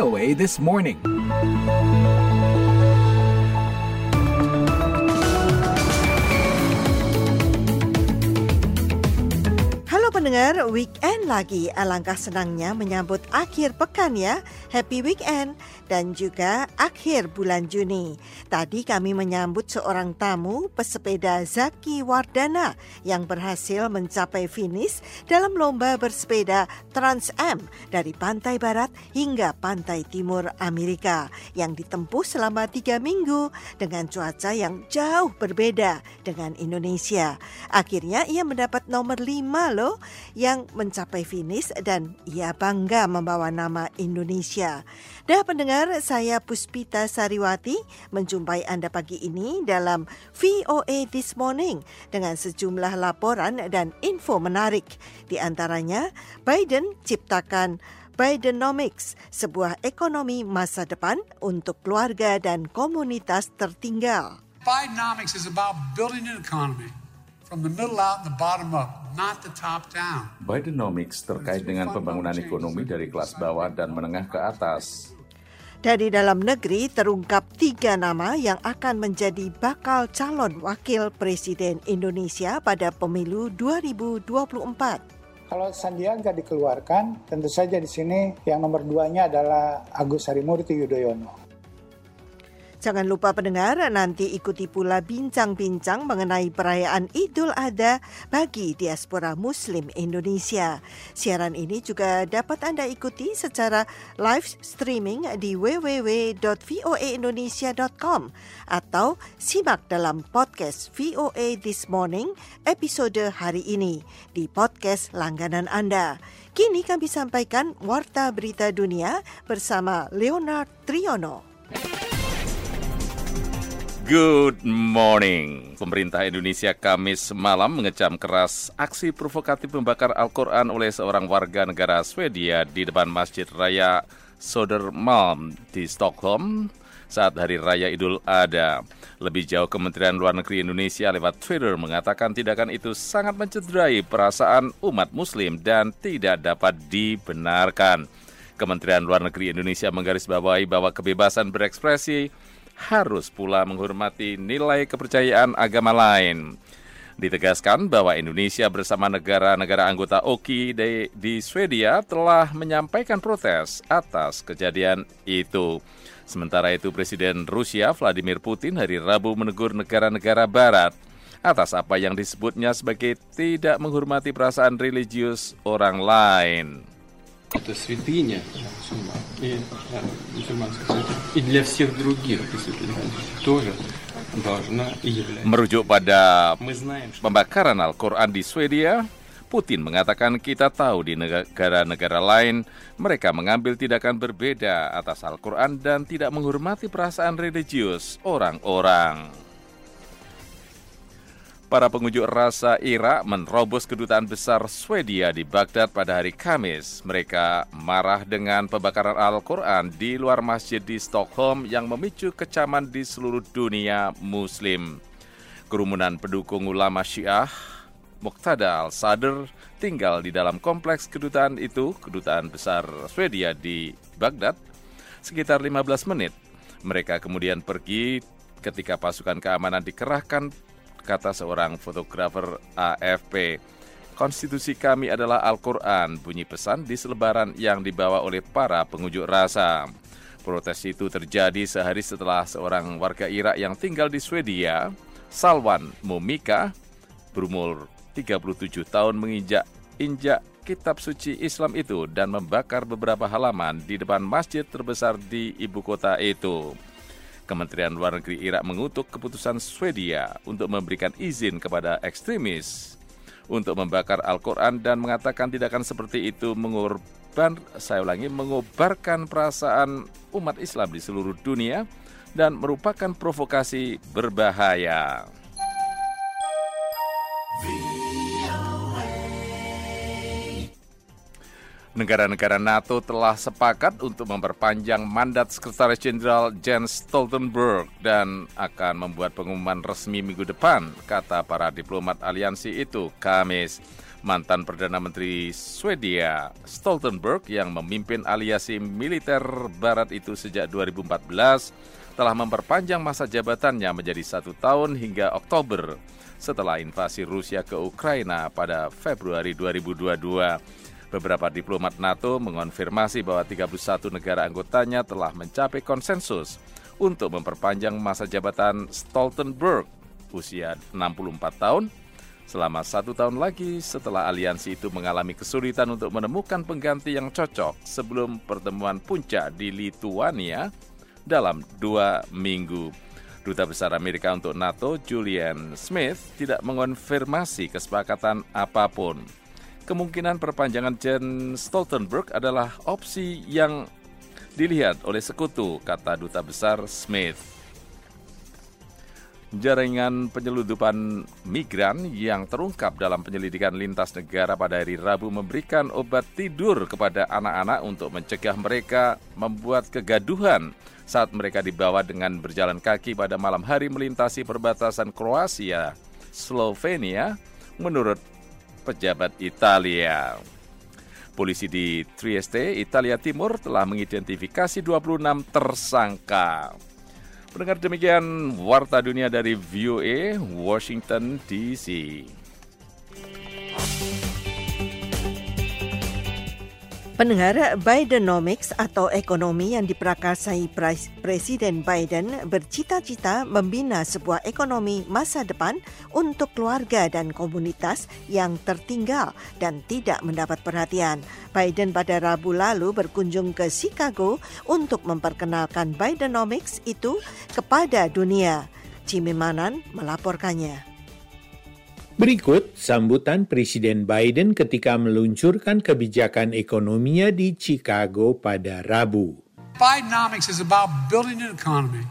VOA This Morning. Pendengar, weekend lagi. Alangkah senangnya menyambut akhir pekan ya. Happy weekend dan juga akhir bulan Juni. Tadi kami menyambut seorang tamu pesepeda Zaki Wardana yang berhasil mencapai finish dalam lomba bersepeda Trans Am dari pantai barat hingga pantai timur Amerika yang ditempuh selama tiga minggu dengan cuaca yang jauh berbeda dengan Indonesia. Akhirnya ia mendapat nomor lima loh yang mencapai finish dan ia bangga membawa nama Indonesia. Dah pendengar, saya Puspita Sariwati menjumpai Anda pagi ini dalam VOA This Morning dengan sejumlah laporan dan info menarik. Di antaranya, Biden ciptakan Bidenomics, sebuah ekonomi masa depan untuk keluarga dan komunitas tertinggal. Bidenomics is about building an economy from the middle out and the bottom up. Bidenomics terkait dengan pembangunan ekonomi dari kelas bawah dan menengah ke atas. Dari dalam negeri terungkap tiga nama yang akan menjadi bakal calon wakil presiden Indonesia pada pemilu 2024. Kalau Sandiaga dikeluarkan, tentu saja di sini yang nomor duanya adalah Agus Harimurti Yudhoyono. Jangan lupa pendengar, nanti ikuti pula bincang-bincang mengenai perayaan Idul Adha bagi diaspora Muslim Indonesia. Siaran ini juga dapat Anda ikuti secara live streaming di www.voaindonesia.com atau simak dalam podcast VOA This Morning episode hari ini di podcast langganan Anda. Kini kami sampaikan Warta Berita Dunia bersama Leonard Triono. Good morning. Pemerintah Indonesia Kamis malam mengecam keras aksi provokatif membakar Al-Quran oleh seorang warga negara Swedia di depan Masjid Raya Sodermalm di Stockholm saat Hari Raya Idul Adha. Lebih jauh Kementerian Luar Negeri Indonesia lewat Twitter mengatakan tindakan itu sangat mencederai perasaan umat muslim dan tidak dapat dibenarkan. Kementerian Luar Negeri Indonesia menggarisbawahi bahwa kebebasan berekspresi harus pula menghormati nilai kepercayaan agama lain. Ditegaskan bahwa Indonesia bersama negara-negara anggota OKI di, di Swedia telah menyampaikan protes atas kejadian itu. Sementara itu Presiden Rusia Vladimir Putin hari Rabu menegur negara-negara barat atas apa yang disebutnya sebagai tidak menghormati perasaan religius orang lain. Это святыня мусульман. И да, мусульманская святыня. И для всех других тоже должна и является. Merujuk pada pembakaran Al-Quran di Swedia, Putin mengatakan kita tahu di negara-negara lain mereka mengambil tindakan berbeda atas Al-Quran dan tidak menghormati perasaan religius orang-orang. Para pengunjuk rasa Irak menerobos kedutaan besar Swedia di Baghdad pada hari Kamis. Mereka marah dengan pembakaran Al-Quran di luar masjid di Stockholm yang memicu kecaman di seluruh dunia muslim. Kerumunan pendukung ulama Syiah Muqtada al-Sadr tinggal di dalam kompleks kedutaan itu, kedutaan besar Swedia di Baghdad, sekitar 15 menit. Mereka kemudian pergi ketika pasukan keamanan dikerahkan kata seorang fotografer AFP. Konstitusi kami adalah Al-Quran, bunyi pesan di selebaran yang dibawa oleh para pengunjuk rasa. Protes itu terjadi sehari setelah seorang warga Irak yang tinggal di Swedia, Salwan Momika, berumur 37 tahun menginjak injak kitab suci Islam itu dan membakar beberapa halaman di depan masjid terbesar di ibu kota itu. Kementerian Luar Negeri Irak mengutuk keputusan Swedia untuk memberikan izin kepada ekstremis untuk membakar Al-Quran dan mengatakan tindakan seperti itu mengorban, saya ulangi, mengobarkan perasaan umat Islam di seluruh dunia dan merupakan provokasi berbahaya. Negara-negara NATO telah sepakat untuk memperpanjang mandat Sekretaris Jenderal Jens Stoltenberg dan akan membuat pengumuman resmi minggu depan, kata para diplomat aliansi itu Kamis. Mantan Perdana Menteri Swedia Stoltenberg yang memimpin aliansi militer barat itu sejak 2014 telah memperpanjang masa jabatannya menjadi satu tahun hingga Oktober setelah invasi Rusia ke Ukraina pada Februari 2022. Beberapa diplomat NATO mengonfirmasi bahwa 31 negara anggotanya telah mencapai konsensus untuk memperpanjang masa jabatan Stoltenberg usia 64 tahun selama satu tahun lagi setelah aliansi itu mengalami kesulitan untuk menemukan pengganti yang cocok sebelum pertemuan puncak di Lituania dalam dua minggu. Duta Besar Amerika untuk NATO, Julian Smith, tidak mengonfirmasi kesepakatan apa pun kemungkinan perpanjangan Jen Stoltenberg adalah opsi yang dilihat oleh sekutu, kata Duta Besar Smith. Jaringan penyeludupan migran yang terungkap dalam penyelidikan lintas negara pada hari Rabu memberikan obat tidur kepada anak-anak untuk mencegah mereka membuat kegaduhan saat mereka dibawa dengan berjalan kaki pada malam hari melintasi perbatasan Kroasia, Slovenia, menurut pejabat Italia. Polisi di Trieste, Italia Timur telah mengidentifikasi 26 tersangka. Pendengar demikian Warta Dunia dari VOA, Washington DC. Pendengar, Bidenomics atau ekonomi yang diprakarsai Presiden Biden bercita-cita membina sebuah ekonomi masa depan untuk keluarga dan komunitas yang tertinggal dan tidak mendapat perhatian. Biden pada Rabu lalu berkunjung ke Chicago untuk memperkenalkan Bidenomics itu kepada dunia. Jimmy Manan melaporkannya. Berikut sambutan Presiden Biden ketika meluncurkan kebijakan ekonominya di Chicago pada Rabu. Bidenomics is about building an economy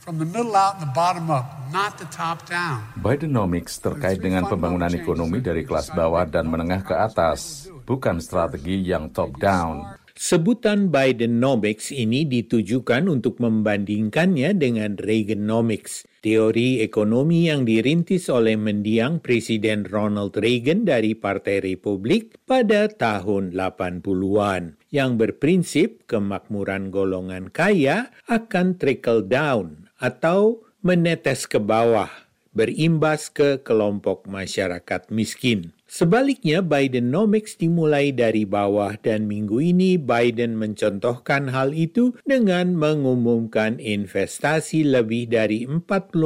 from the middle out and the bottom up, not the top down. Bidenomics terkait dengan pembangunan ekonomi dari kelas bawah dan menengah ke atas, bukan strategi yang top down. Sebutan Bidenomics ini ditujukan untuk membandingkannya dengan Reaganomics, teori ekonomi yang dirintis oleh mendiang Presiden Ronald Reagan dari Partai Republik pada tahun 80-an yang berprinsip kemakmuran golongan kaya akan trickle down atau menetes ke bawah, berimbas ke kelompok masyarakat miskin. Sebaliknya, Bidenomics dimulai dari bawah dan minggu ini Biden mencontohkan hal itu dengan mengumumkan investasi lebih dari 40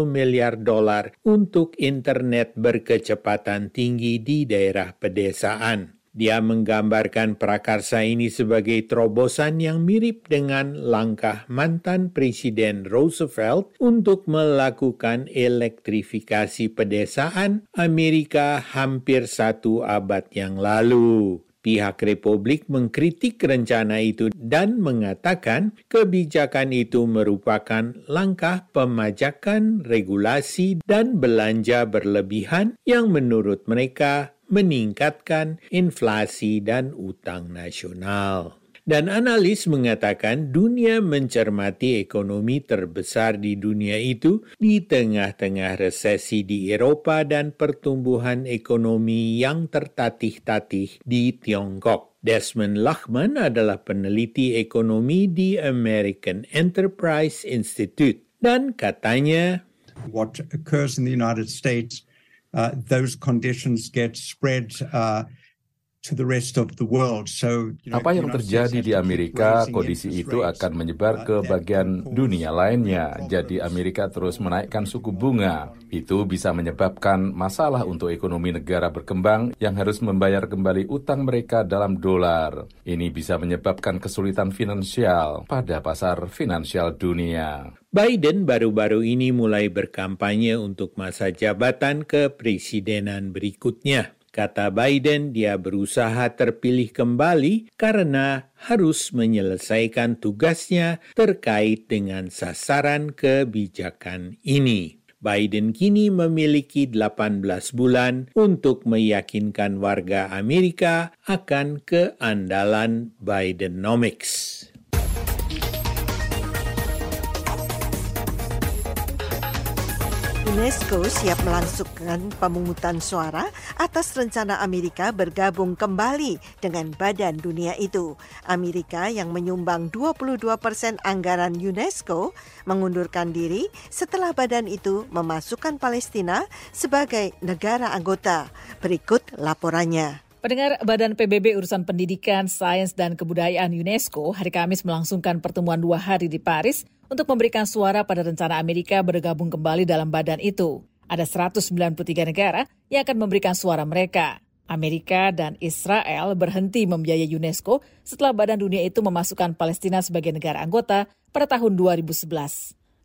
miliar dolar untuk internet berkecepatan tinggi di daerah pedesaan. Dia menggambarkan prakarsa ini sebagai terobosan yang mirip dengan langkah mantan Presiden Roosevelt untuk melakukan elektrifikasi pedesaan Amerika hampir satu abad yang lalu. Pihak Republik mengkritik rencana itu dan mengatakan kebijakan itu merupakan langkah pemajakan, regulasi, dan belanja berlebihan yang menurut mereka meningkatkan inflasi dan utang nasional. Dan analis mengatakan dunia mencermati ekonomi terbesar di dunia itu di tengah-tengah resesi di Eropa dan pertumbuhan ekonomi yang tertatih-tatih di Tiongkok. Desmond Lachman adalah peneliti ekonomi di American Enterprise Institute dan katanya, What occurs in the United States those conditions get spread uh, Apa yang terjadi di Amerika, kondisi itu akan menyebar ke bagian dunia lainnya. Jadi Amerika terus menaikkan suku bunga. Itu bisa menyebabkan masalah untuk ekonomi negara berkembang yang harus membayar kembali utang mereka dalam dolar. Ini bisa menyebabkan kesulitan finansial pada pasar finansial dunia. Biden baru-baru ini mulai berkampanye untuk masa jabatan kepresidenan berikutnya. Kata Biden, dia berusaha terpilih kembali karena harus menyelesaikan tugasnya terkait dengan sasaran kebijakan ini. Biden kini memiliki 18 bulan untuk meyakinkan warga Amerika akan keandalan Bidenomics. UNESCO siap melangsungkan pemungutan suara atas rencana Amerika bergabung kembali dengan badan dunia itu. Amerika yang menyumbang 22 persen anggaran UNESCO mengundurkan diri setelah badan itu memasukkan Palestina sebagai negara anggota. Berikut laporannya. Pendengar Badan PBB Urusan Pendidikan, Sains, dan Kebudayaan UNESCO hari Kamis melangsungkan pertemuan dua hari di Paris untuk memberikan suara pada rencana Amerika bergabung kembali dalam badan itu. Ada 193 negara yang akan memberikan suara mereka. Amerika dan Israel berhenti membiayai UNESCO setelah Badan Dunia itu memasukkan Palestina sebagai negara anggota pada tahun 2011.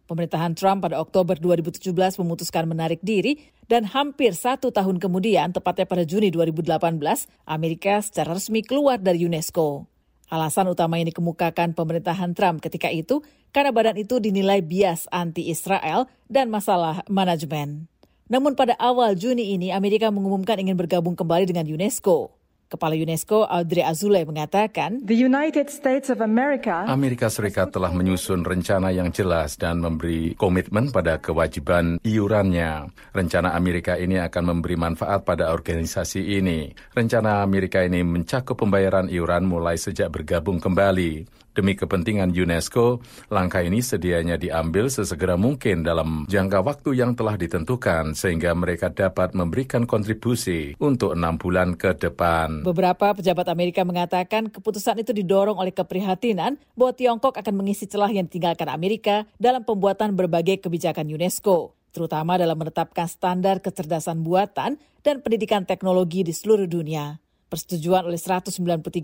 Pemerintahan Trump pada Oktober 2017 memutuskan menarik diri dan hampir satu tahun kemudian, tepatnya pada Juni 2018, Amerika secara resmi keluar dari UNESCO. Alasan utama yang dikemukakan pemerintahan Trump ketika itu karena badan itu dinilai bias anti-Israel dan masalah manajemen. Namun pada awal Juni ini Amerika mengumumkan ingin bergabung kembali dengan UNESCO. Kepala UNESCO Audrey Azoulay mengatakan, The United States of America Amerika Serikat telah menyusun rencana yang jelas dan memberi komitmen pada kewajiban iurannya. Rencana Amerika ini akan memberi manfaat pada organisasi ini. Rencana Amerika ini mencakup pembayaran iuran mulai sejak bergabung kembali. Demi kepentingan UNESCO, langkah ini sedianya diambil sesegera mungkin dalam jangka waktu yang telah ditentukan sehingga mereka dapat memberikan kontribusi untuk enam bulan ke depan. Beberapa pejabat Amerika mengatakan keputusan itu didorong oleh keprihatinan bahwa Tiongkok akan mengisi celah yang ditinggalkan Amerika dalam pembuatan berbagai kebijakan UNESCO terutama dalam menetapkan standar kecerdasan buatan dan pendidikan teknologi di seluruh dunia. Persetujuan oleh 193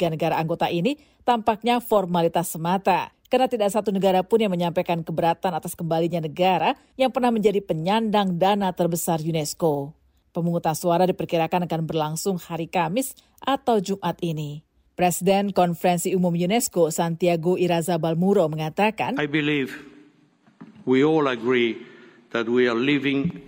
negara anggota ini tampaknya formalitas semata, karena tidak satu negara pun yang menyampaikan keberatan atas kembalinya negara yang pernah menjadi penyandang dana terbesar UNESCO. Pemungutan suara diperkirakan akan berlangsung hari Kamis atau Jumat ini. Presiden Konferensi Umum UNESCO Santiago Iraza Balmuro mengatakan, I believe we all agree that we are living.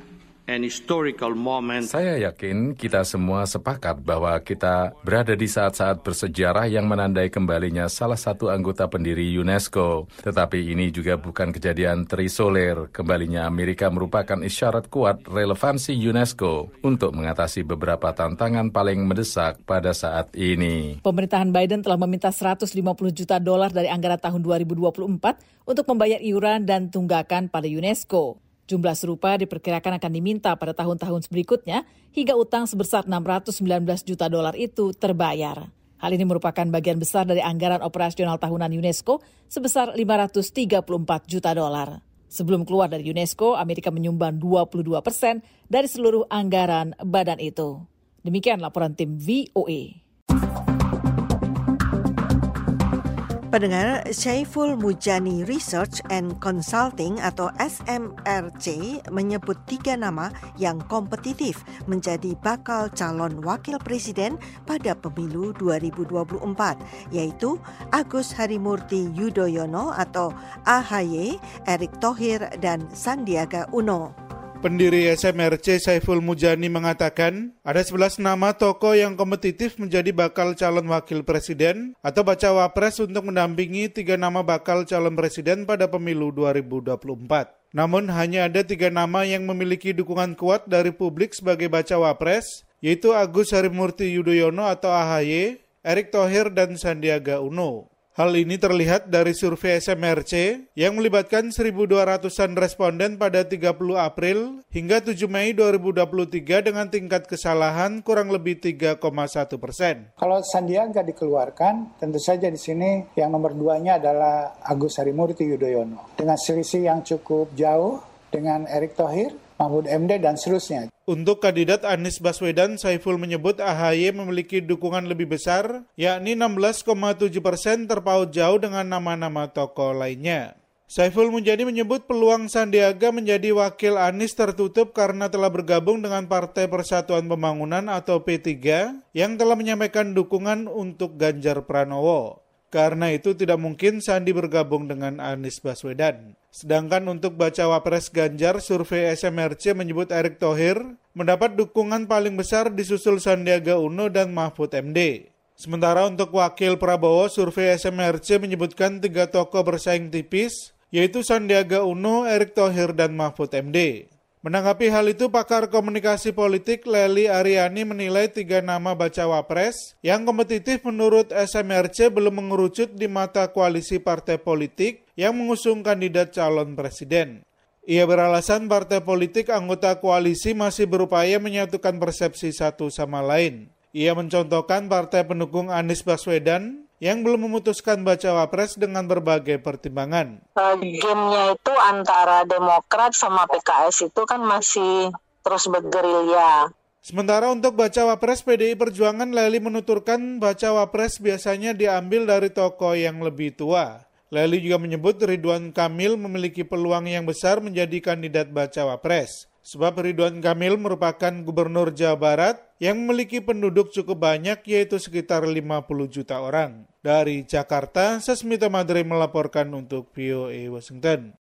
Saya yakin kita semua sepakat bahwa kita berada di saat-saat bersejarah yang menandai kembalinya salah satu anggota pendiri UNESCO. Tetapi ini juga bukan kejadian terisolir. Kembalinya Amerika merupakan isyarat kuat relevansi UNESCO untuk mengatasi beberapa tantangan paling mendesak pada saat ini. Pemerintahan Biden telah meminta 150 juta dolar dari anggaran tahun 2024 untuk membayar iuran dan tunggakan pada UNESCO. Jumlah serupa diperkirakan akan diminta pada tahun-tahun berikutnya hingga utang sebesar 619 juta dolar itu terbayar. Hal ini merupakan bagian besar dari anggaran operasional tahunan UNESCO sebesar 534 juta dolar. Sebelum keluar dari UNESCO, Amerika menyumbang 22 persen dari seluruh anggaran badan itu. Demikian laporan tim VOA. Pendengar, Syaiful Mujani Research and Consulting atau SMRC menyebut tiga nama yang kompetitif menjadi bakal calon wakil presiden pada pemilu 2024, yaitu Agus Harimurti Yudhoyono atau AHY, Erick Thohir, dan Sandiaga Uno. Pendiri SMRC Saiful Mujani mengatakan, ada 11 nama tokoh yang kompetitif menjadi bakal calon wakil presiden atau baca wapres untuk mendampingi tiga nama bakal calon presiden pada pemilu 2024. Namun hanya ada tiga nama yang memiliki dukungan kuat dari publik sebagai baca wapres, yaitu Agus Harimurti Yudhoyono atau AHY, Erick Thohir, dan Sandiaga Uno. Hal ini terlihat dari survei SMRC yang melibatkan 1.200-an responden pada 30 April hingga 7 Mei 2023 dengan tingkat kesalahan kurang lebih 3,1 persen. Kalau Sandiaga dikeluarkan, tentu saja di sini yang nomor duanya adalah Agus Harimurti Yudhoyono. Dengan selisih yang cukup jauh dengan Erick Thohir, Mahfud MD, dan seterusnya. Untuk kandidat Anies Baswedan, Saiful menyebut AHY memiliki dukungan lebih besar, yakni 16,7 persen terpaut jauh dengan nama-nama tokoh lainnya. Saiful Mujani menyebut peluang Sandiaga menjadi wakil Anies tertutup karena telah bergabung dengan Partai Persatuan Pembangunan atau P3 yang telah menyampaikan dukungan untuk Ganjar Pranowo. Karena itu tidak mungkin Sandi bergabung dengan Anies Baswedan. Sedangkan untuk bacawa pres Ganjar, survei SMRC menyebut Erick Thohir mendapat dukungan paling besar disusul Sandiaga Uno dan Mahfud MD. Sementara untuk wakil Prabowo, survei SMRC menyebutkan tiga tokoh bersaing tipis, yaitu Sandiaga Uno, Erick Thohir, dan Mahfud MD. Menanggapi hal itu, pakar komunikasi politik Leli Ariani menilai tiga nama bacawa pres yang kompetitif menurut SMRC belum mengerucut di mata koalisi partai politik yang mengusung kandidat calon presiden. Ia beralasan partai politik anggota koalisi masih berupaya menyatukan persepsi satu sama lain. Ia mencontohkan partai pendukung Anies Baswedan yang belum memutuskan bacawa pres dengan berbagai pertimbangan. Uh, gamenya itu antara Demokrat sama PKS itu kan masih terus bergerilya. Sementara untuk bacawa pres PDI Perjuangan, Leli menuturkan bacawa pres biasanya diambil dari tokoh yang lebih tua. Leli juga menyebut Ridwan Kamil memiliki peluang yang besar menjadi kandidat bacawa pres. Sebab Ridwan Kamil merupakan gubernur Jawa Barat yang memiliki penduduk cukup banyak yaitu sekitar 50 juta orang. Dari Jakarta, Sesmita Madre melaporkan untuk VOA Washington.